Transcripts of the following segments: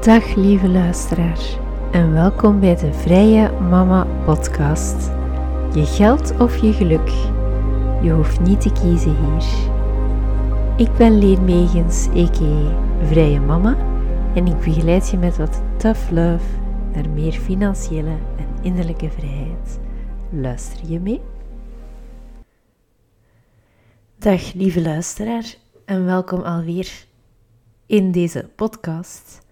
Dag lieve luisteraar en welkom bij de Vrije Mama Podcast. Je geld of je geluk, je hoeft niet te kiezen hier. Ik ben Leen Megens. Vrije Mama en ik begeleid je met wat tough love naar meer financiële en innerlijke vrijheid. Luister je mee? Dag lieve luisteraar en welkom alweer in deze podcast.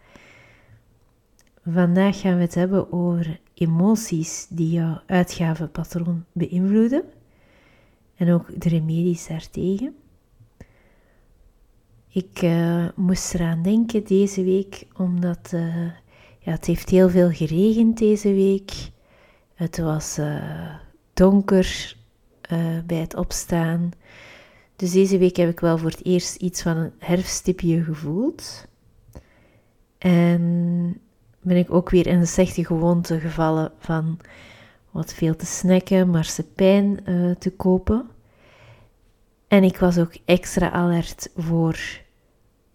Vandaag gaan we het hebben over emoties die jouw uitgavenpatroon beïnvloeden en ook de remedies daartegen. Ik uh, moest eraan denken deze week omdat uh, ja, het heeft heel veel geregend deze week. Het was uh, donker bij het opstaan. Dus deze week heb ik wel voor het eerst iets van een herfststipje gevoeld. En ben ik ook weer in de slechte gewoonte gevallen van wat veel te snacken, marsepein uh, te kopen. En ik was ook extra alert voor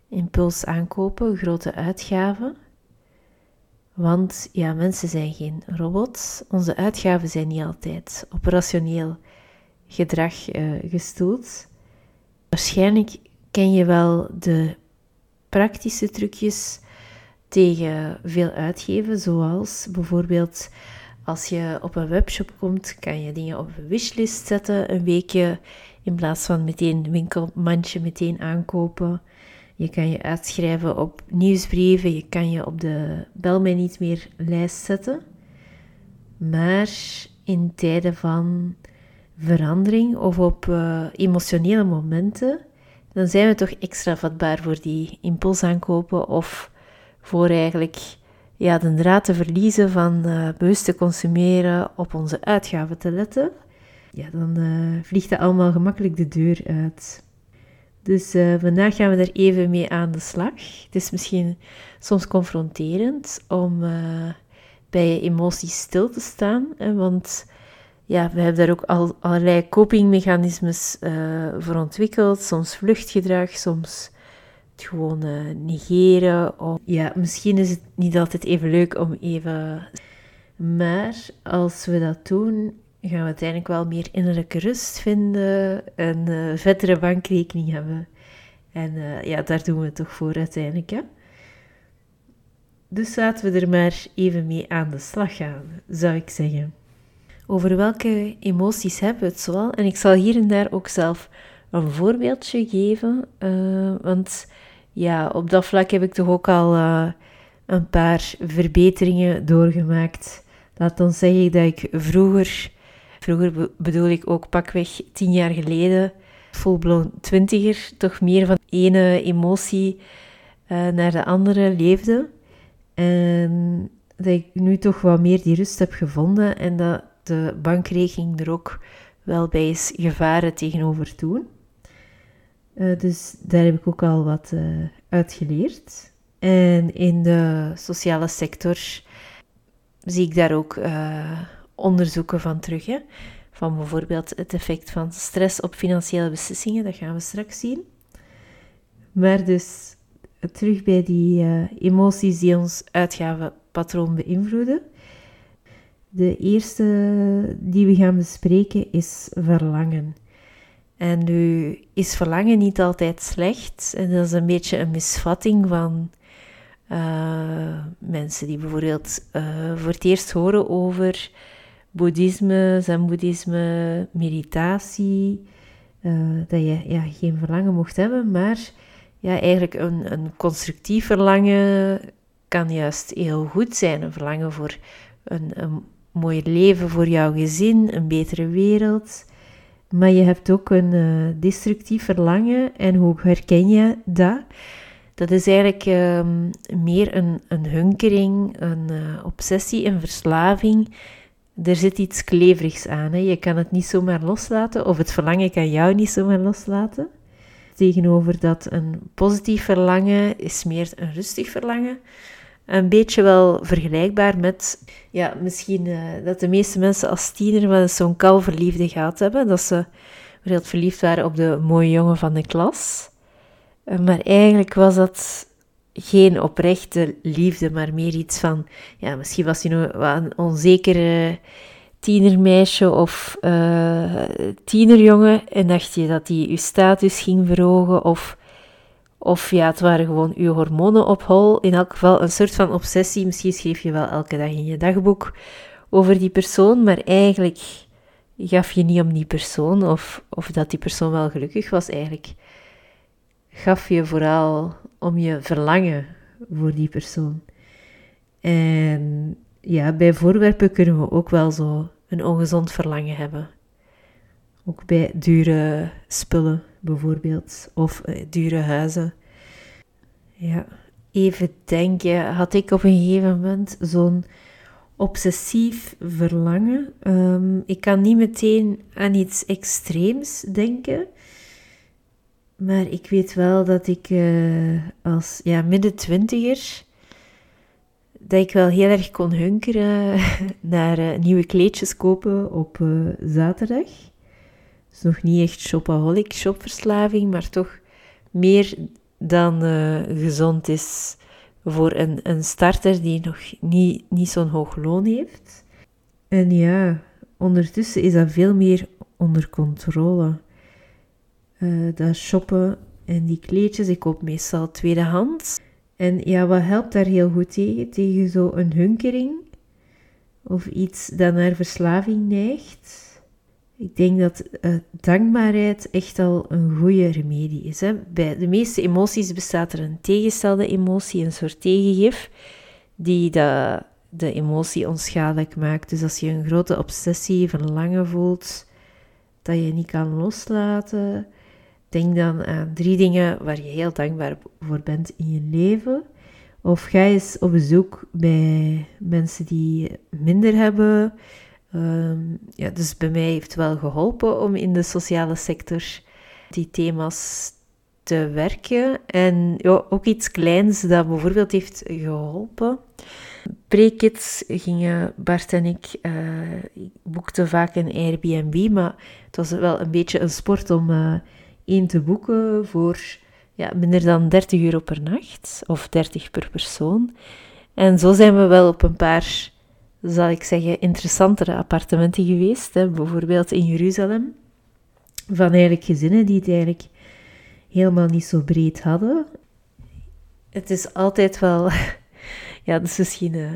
impuls aankopen, grote uitgaven. Want ja, mensen zijn geen robots. Onze uitgaven zijn niet altijd op rationeel gedrag uh, gestoeld. Waarschijnlijk ken je wel de praktische trucjes tegen veel uitgeven, zoals bijvoorbeeld als je op een webshop komt, kan je dingen op een wishlist zetten, een weekje in plaats van meteen winkelmandje meteen aankopen. Je kan je uitschrijven op nieuwsbrieven, je kan je op de bel mij niet meer lijst zetten. Maar in tijden van verandering of op uh, emotionele momenten, dan zijn we toch extra vatbaar voor die impulsaankopen of voor eigenlijk ja, de draad te verliezen van uh, bewust te consumeren, op onze uitgaven te letten. Ja, dan uh, vliegt dat allemaal gemakkelijk de deur uit. Dus uh, vandaag gaan we er even mee aan de slag. Het is misschien soms confronterend om bij je emoties stil te staan, hè, want ja, we hebben daar ook al, allerlei copingmechanismes voor ontwikkeld. Soms vluchtgedrag, soms gewoon negeren. Of, ja, misschien is het niet altijd even leuk om even. Maar als we dat doen, gaan we uiteindelijk wel meer innerlijke rust vinden, een uh, vettere bankrekening hebben. En uh, ja, daar doen we het toch voor uiteindelijk. Hè? Dus laten we er maar even mee aan de slag gaan, zou ik zeggen. Over welke emoties hebben we het zoal? En ik zal hier en daar ook zelf een voorbeeldje geven. Want ja, op dat vlak heb ik toch ook al uh, een paar verbeteringen doorgemaakt. Laat ons zeggen dat ik vroeger, vroeger bedoel ik ook pakweg tien jaar geleden, full-blown twintiger, toch meer van ene emotie uh, naar de andere leefde. En dat ik nu toch wat meer die rust heb gevonden en dat de bankrekening er ook wel bij is gevaren tegenover toen. Uh, dus daar heb ik ook al wat uh, uit geleerd. En in de sociale sector zie ik daar ook uh, onderzoeken van terug. Hè? Van bijvoorbeeld het effect van stress op financiële beslissingen, dat gaan we straks zien. Maar dus terug bij die emoties die ons uitgavenpatroon beïnvloeden. De eerste die we gaan bespreken is verlangen. En nu is verlangen niet altijd slecht. En dat is een beetje een misvatting van uh, mensen die bijvoorbeeld uh, voor het eerst horen over boeddhisme, zen-boeddhisme, meditatie. Uh, dat je ja, geen verlangen mocht hebben, maar ja, eigenlijk een, een constructief verlangen kan juist heel goed zijn. Een verlangen voor een, een mooi leven voor jouw gezin, een betere wereld. Maar je hebt ook een uh, destructief verlangen. En hoe herken je dat? Dat is eigenlijk um, meer een, een hunkering, een uh, obsessie, een verslaving. Er zit iets kleverigs aan. Hè? Je kan het niet zomaar loslaten, of het verlangen kan jou niet zomaar loslaten. Tegenover dat een positief verlangen is meer een rustig verlangen een beetje wel vergelijkbaar met, ja, misschien uh, dat de meeste mensen als tiener wel eens zo'n kalverliefde gehad hebben. Dat ze heel verliefd waren op de mooie jongen van de klas. Uh, maar eigenlijk was dat geen oprechte liefde, maar meer iets van, ja, misschien was hij nog een onzekere tienermeisje of tienerjongen en dacht je dat hij je status ging verhogen of, of ja, het waren gewoon je hormonen op hol. In elk geval een soort van obsessie. Misschien schreef je wel elke dag in je dagboek over die persoon, maar eigenlijk gaf je niet om die persoon of, of dat die persoon wel gelukkig was. Eigenlijk gaf je vooral om je verlangen voor die persoon. En ja, bij voorwerpen kunnen we ook wel zo een ongezond verlangen hebben. Ook bij dure spullen bijvoorbeeld, of uh, dure huizen. Ja, even denken, had ik op een gegeven moment zo'n obsessief verlangen. Um, ik kan niet meteen aan iets extreems denken. Maar ik weet wel dat ik uh, als ja, midden twintiger dat ik wel heel erg kon hunkeren naar uh, nieuwe kleedjes kopen op zaterdag. Dus nog niet echt shopaholic, shopverslaving, maar toch meer dan uh, gezond is voor een, een starter die nog niet, niet zo'n hoog loon heeft. En ja, ondertussen is dat veel meer onder controle. dat shoppen en die kleedjes, ik koop meestal tweedehands. En ja, wat helpt daar heel goed tegen? Tegen zo'n hunkering of iets dat naar verslaving neigt. Ik denk dat uh, dankbaarheid echt al een goede remedie is. Hè? Bij de meeste emoties bestaat er een tegenstelde emotie, een soort tegengif, die de, de emotie onschadelijk maakt. Dus als je een grote obsessie, verlangen voelt, dat je niet kan loslaten, Denk dan aan drie dingen waar je heel dankbaar voor bent in je leven. Of ga eens op bezoek bij mensen die minder hebben. Ehm, ja, dus bij mij heeft het wel geholpen om in de sociale sector die thema's te werken. En ja, ook iets kleins dat bijvoorbeeld heeft geholpen. Pre-kids gingen Bart en ik, uh, boekten vaak een Airbnb, maar het was wel een beetje een sport om... Één te boeken voor ja, minder dan 30 euro per nacht, of 30 per persoon. En zo zijn we wel op een paar, zal ik zeggen, interessantere appartementen geweest. Hè. Bijvoorbeeld in Jeruzalem, van eigenlijk gezinnen die het eigenlijk helemaal niet zo breed hadden. Het is altijd wel, ja, dat is misschien uh,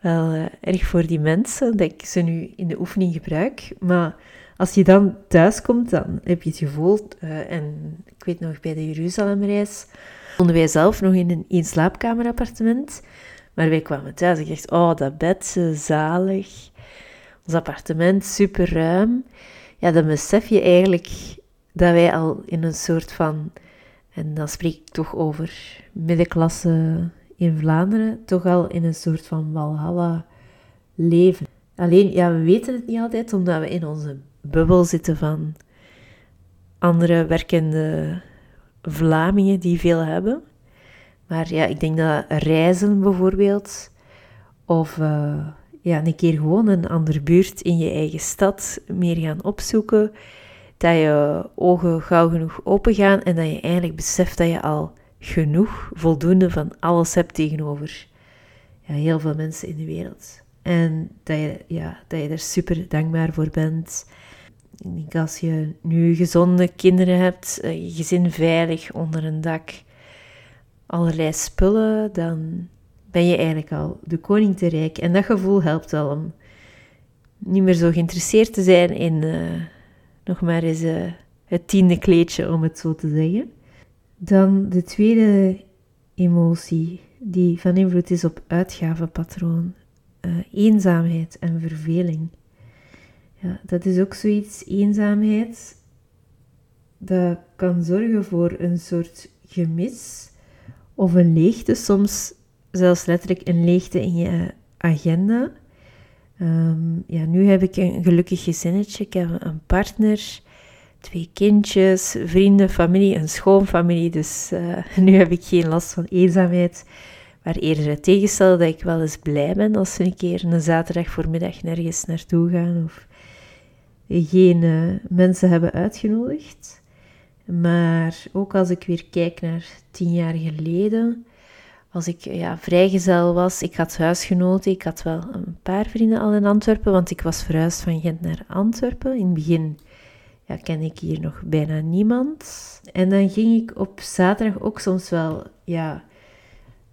wel uh, erg voor die mensen dat ik ze nu in de oefening gebruik, maar als je dan thuis komt, dan heb je het gevoel, uh, en ik weet nog bij de Jeruzalemreis, woonden wij zelf nog in een één slaapkamerappartement. Maar wij kwamen thuis en ik dacht, oh, dat bed, zalig. Ons appartement, super ruim. Ja, dan besef je eigenlijk dat wij al in een soort van, en dan spreek ik toch over middenklasse in Vlaanderen, toch al in een soort van Walhalla leven. Alleen, ja, we weten het niet altijd, omdat we in onze bubbel zitten van andere werkende Vlamingen die veel hebben. Maar ja, ik denk dat reizen bijvoorbeeld, of uh, ja, een keer gewoon een andere buurt in je eigen stad meer gaan opzoeken, dat je ogen gauw genoeg open gaan en dat je eigenlijk beseft dat je al genoeg, voldoende van alles hebt tegenover ja, heel veel mensen in de wereld. En dat je, ja, dat je er super dankbaar voor bent. Ik denk als je nu gezonde kinderen hebt, eh, je gezin veilig onder een dak, allerlei spullen, dan ben je eigenlijk al de koning te rijk. En dat gevoel helpt wel om niet meer zo geïnteresseerd te zijn in uh, nog maar eens uh, het tiende kleedje, om het zo te zeggen. Dan de tweede emotie die van invloed is op uitgavenpatroon. Uh, eenzaamheid en verveling. Ja, dat is ook zoiets, eenzaamheid, dat kan zorgen voor een soort gemis of een leegte, soms zelfs letterlijk een leegte in je agenda. Ehm, ja, nu heb ik een gelukkig gezinnetje, ik heb een partner, twee kindjes, vrienden, familie, een schoonfamilie, dus uh, nu heb ik geen last van eenzaamheid. Maar eerder het tegenstelde dat ik wel eens blij ben als we een keer een zaterdag voormiddag nergens naartoe gaan of geen uh, mensen hebben uitgenodigd. Maar ook als ik weer kijk naar tien jaar geleden, als ik ja, vrijgezel was, ik had huisgenoten, ik had wel een paar vrienden al in Antwerpen, want ik was verhuisd van Gent naar Antwerpen. In het begin ja, ken ik hier nog bijna niemand. En dan ging ik op zaterdag ook soms wel ja,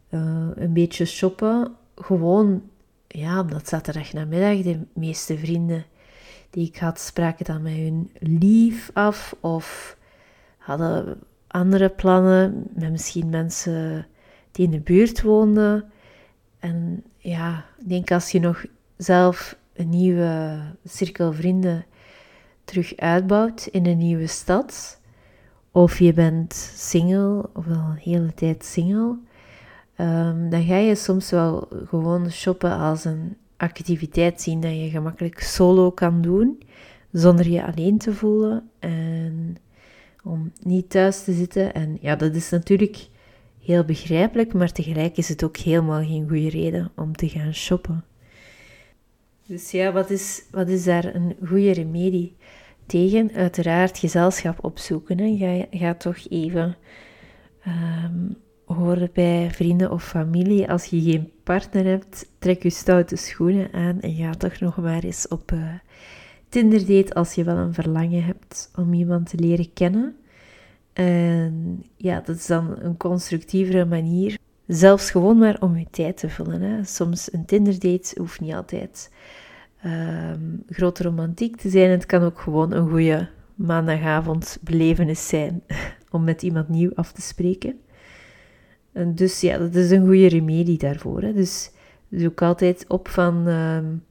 uh, een beetje shoppen. Gewoon, ja, omdat zaterdag namiddag de meeste vrienden die ik had, spraken dan met hun lief af of hadden andere plannen met misschien mensen die in de buurt woonden. En ja, ik denk als je nog zelf een nieuwe cirkel vrienden terug uitbouwt in een nieuwe stad, of je bent single of al een hele tijd single, um, dan ga je soms wel gewoon shoppen als een activiteit zien dat je gemakkelijk solo kan doen, zonder je alleen te voelen en om niet thuis te zitten. En ja, dat is natuurlijk heel begrijpelijk, maar tegelijk is het ook helemaal geen goede reden om te gaan shoppen. Dus ja, wat is, wat is daar een goede remedie tegen? Uiteraard gezelschap opzoeken. Hè. Ga, ga toch even um, horen bij vrienden of familie. Als je geen partner hebt, trek je stoute schoenen aan en ga toch nog maar eens op uh, Tinder date als je wel een verlangen hebt om iemand te leren kennen. En ja, dat is dan een constructievere manier. Zelfs gewoon maar om je tijd te vullen. Hè. Soms een Tinder-date hoeft niet altijd um, grote romantiek te zijn. Het kan ook gewoon een goede maandagavond belevenis zijn om met iemand nieuw af te spreken. En dus ja, dat is een goede remedie daarvoor. Hè. Dus zoek altijd op van... Um,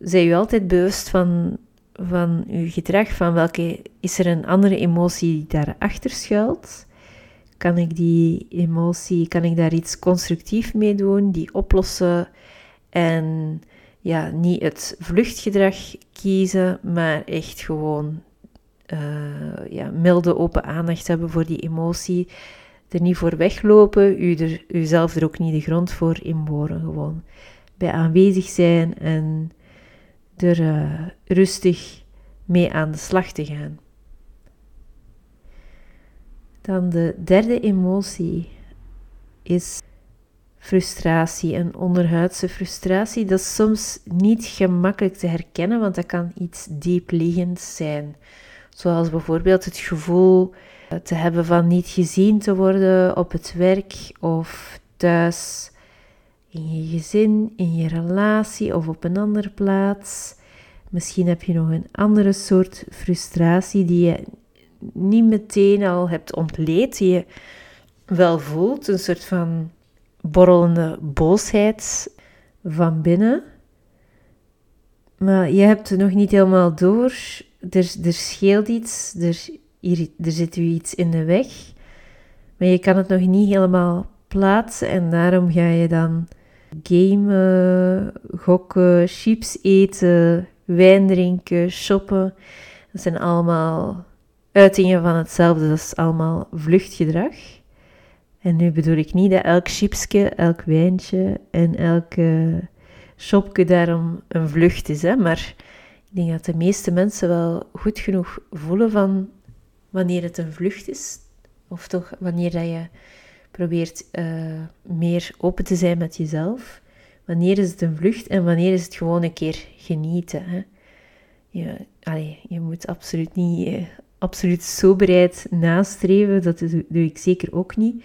zij je altijd bewust van van uw gedrag, van welke is er een andere emotie die daarachter schuilt? Kan ik die emotie, kan ik daar iets constructief mee doen, die oplossen en ja, niet het vluchtgedrag kiezen, maar echt gewoon uh, ja, milde open aandacht hebben voor die emotie. Er niet voor weglopen, u er, uzelf er ook niet de grond voor inboren. Gewoon bij aanwezig zijn en er uh, rustig mee aan de slag te gaan. Dan de derde emotie is frustratie, een onderhuidse frustratie. Dat is soms niet gemakkelijk te herkennen, want dat kan iets diepliggends zijn. Zoals bijvoorbeeld het gevoel eh, te hebben van niet gezien te worden op het werk of thuis in je gezin, in je relatie of op een andere plaats. Misschien heb je nog een andere soort frustratie die je niet meteen al hebt ontleed, die je wel voelt, een soort van borrelende boosheid van binnen. Maar je hebt het nog niet helemaal door. Er, er scheelt iets, er, er zit u iets in de weg. Maar je kan het nog niet helemaal plaatsen en daarom ga je dan gamen, gokken, chips eten, wijn drinken, shoppen. Dat zijn allemaal uitingen van hetzelfde. Dat is allemaal vluchtgedrag. En nu bedoel ik niet dat elk chipsje, elk wijntje en elk uh, shopje daarom een vlucht is. Hè? Maar ik denk dat de meeste mensen wel goed genoeg voelen van wanneer het een vlucht is. Of toch wanneer dat je probeert uh, meer open te zijn met jezelf. Wanneer is het een vlucht en wanneer is het gewoon een keer genieten? Hè? Je, je moet absoluut niet eh, absoluut soberheid nastreven. Dat doe, ik zeker ook niet.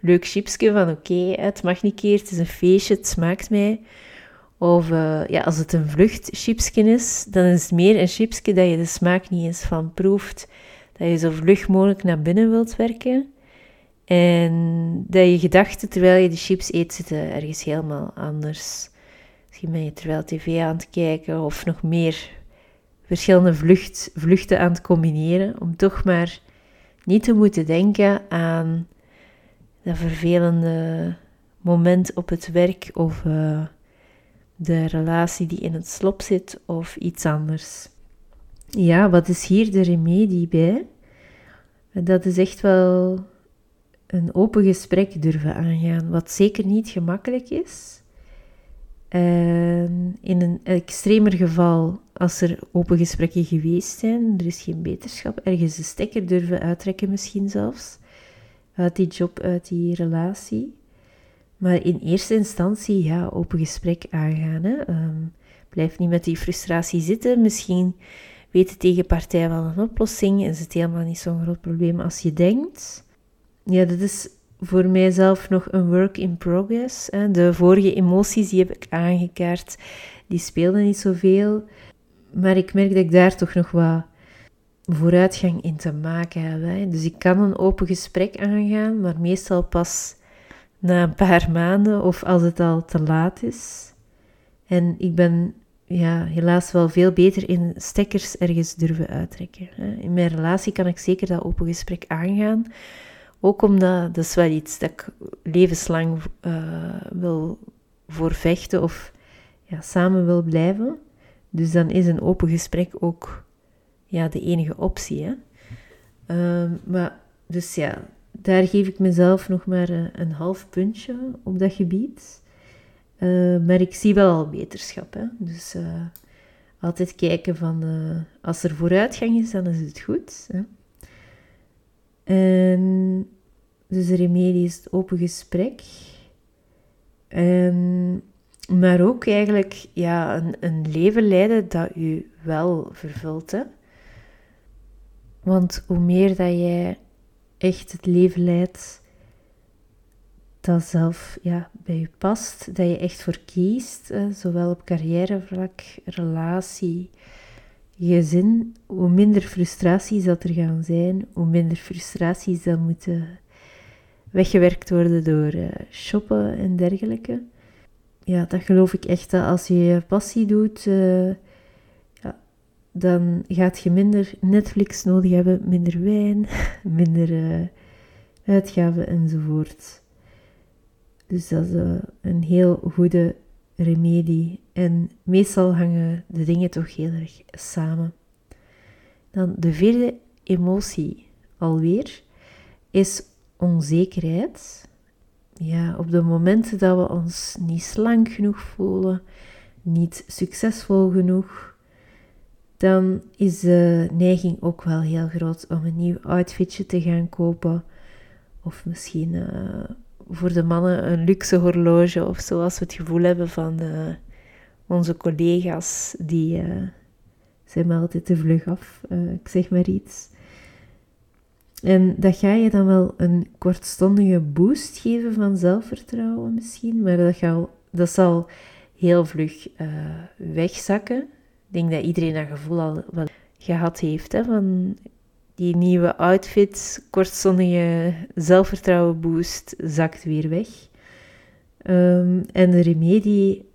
Leuk chipsje van oké, het mag niet keer, het is een feestje, het smaakt mij. Of uh, ja, als het een vluchtchipsje is, dan is het meer een chipsje dat je de smaak niet eens van proeft. Dat je zo vlug mogelijk naar binnen wilt werken. En dat je gedachten terwijl je de chips eet zitten ergens helemaal anders. Misschien ben je terwijl tv aan het kijken of nog meer verschillende vlucht, vluchten aan het combineren. Om toch maar niet te moeten denken aan dat vervelende moment op het werk of uh, de relatie die in het slop zit of iets anders. Ja, wat is hier de remedie bij? Dat is echt wel een open gesprek durven aangaan, wat zeker niet gemakkelijk is. En in een extremer geval, als er open gesprekken geweest zijn, er is geen beterschap, ergens de stekker durven uittrekken misschien zelfs, uit die job, uit die relatie. Maar in eerste instantie, ja, open gesprek aangaan. Hè. Ehm, blijf niet met die frustratie zitten. Misschien weet de tegenpartij wel een oplossing. Is het helemaal niet zo'n groot probleem als je denkt. Ja, dat is voor mijzelf nog een work in progress. Hè. De vorige emoties die heb ik aangekaart, die speelden niet zoveel. Maar ik merk dat ik daar toch nog wat vooruitgang in te maken heb. Hè. Dus ik kan een open gesprek aangaan, maar meestal pas na een paar maanden of als het al te laat is. En ik ben ja, helaas wel veel beter in stekkers ergens durven uittrekken. In mijn relatie kan ik zeker dat open gesprek aangaan. Ook omdat dat is wel iets dat ik levenslang uh, wil voor vechten of ja, samen wil blijven. Dus dan is een open gesprek ook ja, de enige optie. Hè? Ehm, maar dus ja, daar geef ik mezelf nog maar een, een half puntje op dat gebied. Uh, maar ik zie wel al beterschap. Hè? Dus uh, altijd kijken van als er vooruitgang is, dan is het goed. Hè? En dus de remedie is het open gesprek. En, maar ook eigenlijk ja, een, een leven leiden dat u wel vervult. Hè? Want hoe meer dat jij echt het leven leidt dat zelf ja, bij je past, dat je echt voor kiest, zowel op carrièrevlak, relatie, gezin, hoe minder frustraties dat er gaan zijn, hoe minder frustraties dat moeten weggewerkt worden door uh, shoppen en dergelijke. Ja, dat geloof ik echt als je je passie doet, uh, ja, dan gaat je minder Netflix nodig hebben, minder wijn, minder uh, uitgaven enzovoort. Dus dat is een heel goede remedie. En meestal hangen de dingen toch heel erg samen. Dan de vierde emotie alweer is onzekerheid. Ja, op de momenten dat we ons niet slank genoeg voelen, niet succesvol genoeg, dan is de neiging ook wel heel groot om een nieuw outfitje te gaan kopen. Of misschien uh, voor de mannen een luxe horloge of zoals we het gevoel hebben van uh, onze collega's, die uh, zijn me altijd te vlug af, ik zeg maar iets. En dat ga je dan wel een kortstondige boost geven van zelfvertrouwen misschien, maar dat, dat zal heel vlug wegzakken. Ik denk dat iedereen dat gevoel al wel gehad heeft, hè, van die nieuwe outfit, kortstondige zelfvertrouwen boost, zakt weer weg. Um, en de remedie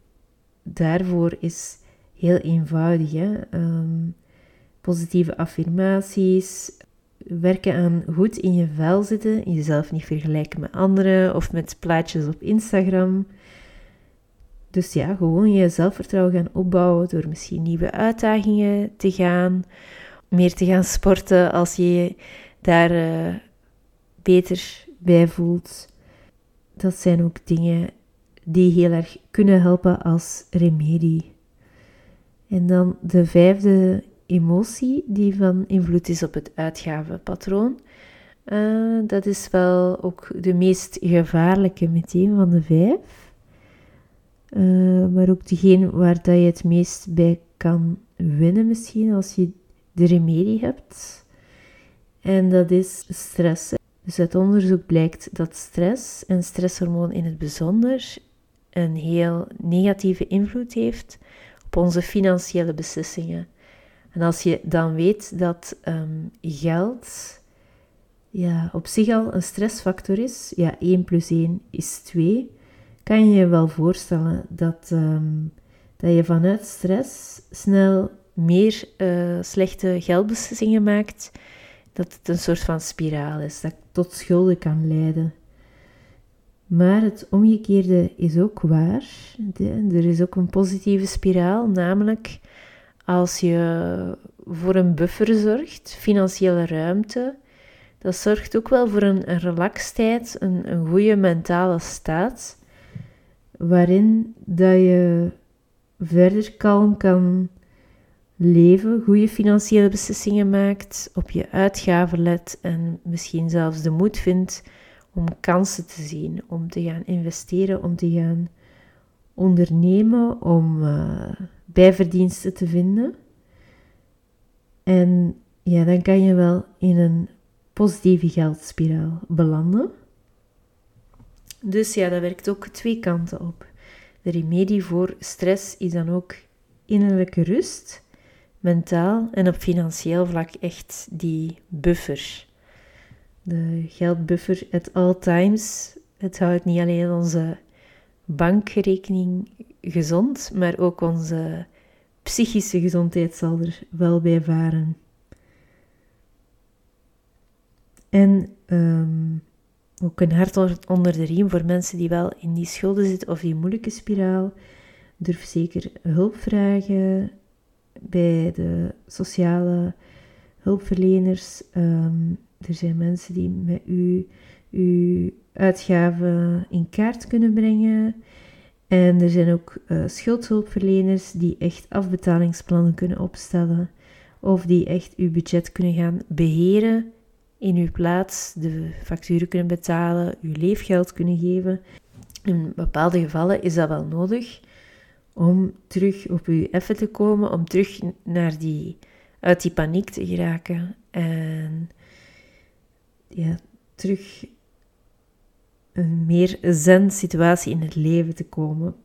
daarvoor is heel eenvoudig. Hè? Um, positieve affirmaties, werken aan goed in je vel zitten, jezelf niet vergelijken met anderen of met plaatjes op Instagram. Dus ja, gewoon je zelfvertrouwen gaan opbouwen door misschien nieuwe uitdagingen te gaan, meer te gaan sporten als je je daar uh, beter bij voelt. Dat zijn ook dingen die heel erg kunnen helpen als remedie. En dan de vijfde emotie die van invloed is op het uitgavenpatroon. Uh, dat is wel ook de meest gevaarlijke meteen van de vijf. Uh, maar ook degene waar dat je het meest bij kan winnen misschien als je de remedie hebt. En dat is stress. Dus uit onderzoek blijkt dat stress en stresshormoon in het bijzonder een heel negatieve invloed heeft op onze financiële beslissingen. En als je dan weet dat ehm, geld ja, op zich al een stressfactor is, ja, 1 plus 1 is 2, kan je je wel voorstellen dat, ehm, dat je vanuit stress snel meer uh, slechte geldbeslissingen maakt, dat het een soort van spiraal is, dat tot schulden kan leiden. Maar het omgekeerde is ook waar. er is ook een positieve spiraal, namelijk als je voor een buffer zorgt, financiële ruimte, dat zorgt ook wel voor een, een relaxedheid, een, een goede mentale staat, waarin dat je verder kalm kan leven, goede financiële beslissingen maakt, op je uitgaven let en misschien zelfs de moed vindt om kansen te zien, om te gaan investeren, om te gaan ondernemen, om uh, bijverdiensten te vinden. En ja, dan kan je wel in een positieve geldspiraal belanden. Dus ja, dat werkt ook twee kanten op. De remedie voor stress is dan ook innerlijke rust, mentaal en op financieel vlak echt die buffer. De geldbuffer at all times. Het houdt niet alleen onze bankrekening gezond, maar ook onze psychische gezondheid zal er wel bij varen. En um, ook een hart onder de riem voor mensen die wel in die schulden zitten of die moeilijke spiraal. Durf zeker hulp vragen bij de sociale hulpverleners. Um, er zijn mensen die met u uw uitgaven in kaart kunnen brengen. En er zijn ook uh, schuldhulpverleners die echt afbetalingsplannen kunnen opstellen. Of die echt uw budget kunnen gaan beheren in uw plaats, de facturen kunnen betalen, uw leefgeld kunnen geven. In bepaalde gevallen is dat wel nodig om terug op uw effen te komen, om terug naar die, uit die paniek te geraken en ja, terug een meer zen situatie in het leven te komen.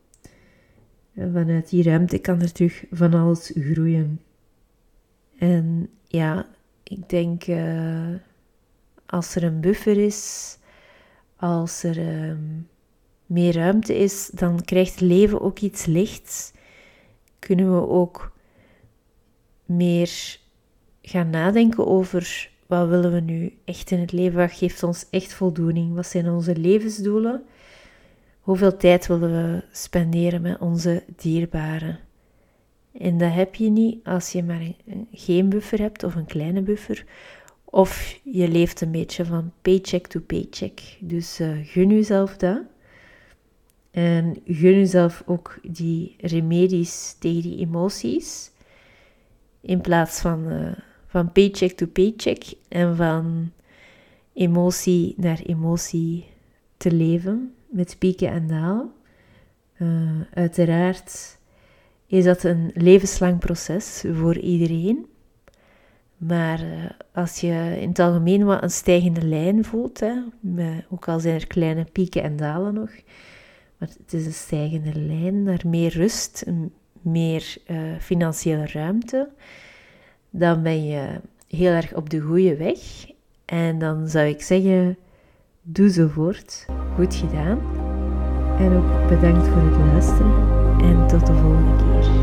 En vanuit die ruimte kan er terug van alles groeien. En ja, ik denk uh, als er een buffer is, als er um, meer ruimte is, dan krijgt leven ook iets lichts. Kunnen we ook meer gaan nadenken over wat willen we nu echt in het leven? Wat geeft ons echt voldoening? Wat zijn onze levensdoelen? Hoeveel tijd willen we spenderen met onze dierbaren? En dat heb je niet als je maar geen buffer hebt of een kleine buffer. Of je leeft een beetje van paycheck to paycheck. Dus uh, gun jezelf dat. En gun jezelf ook die remedies tegen die emoties. In plaats van uh, van paycheck to paycheck en van emotie naar emotie te leven met pieken en dalen. Uh, uiteraard is dat een levenslang proces voor iedereen. Maar uh, als je in het algemeen wat een stijgende lijn voelt, hè, met, ook al zijn er kleine pieken en dalen nog, maar het is een stijgende lijn naar meer rust, meer uh, financiële ruimte, dan ben je heel erg op de goede weg. En dan zou ik zeggen, doe zo voort. Goed gedaan. En ook bedankt voor het luisteren. En tot de volgende keer.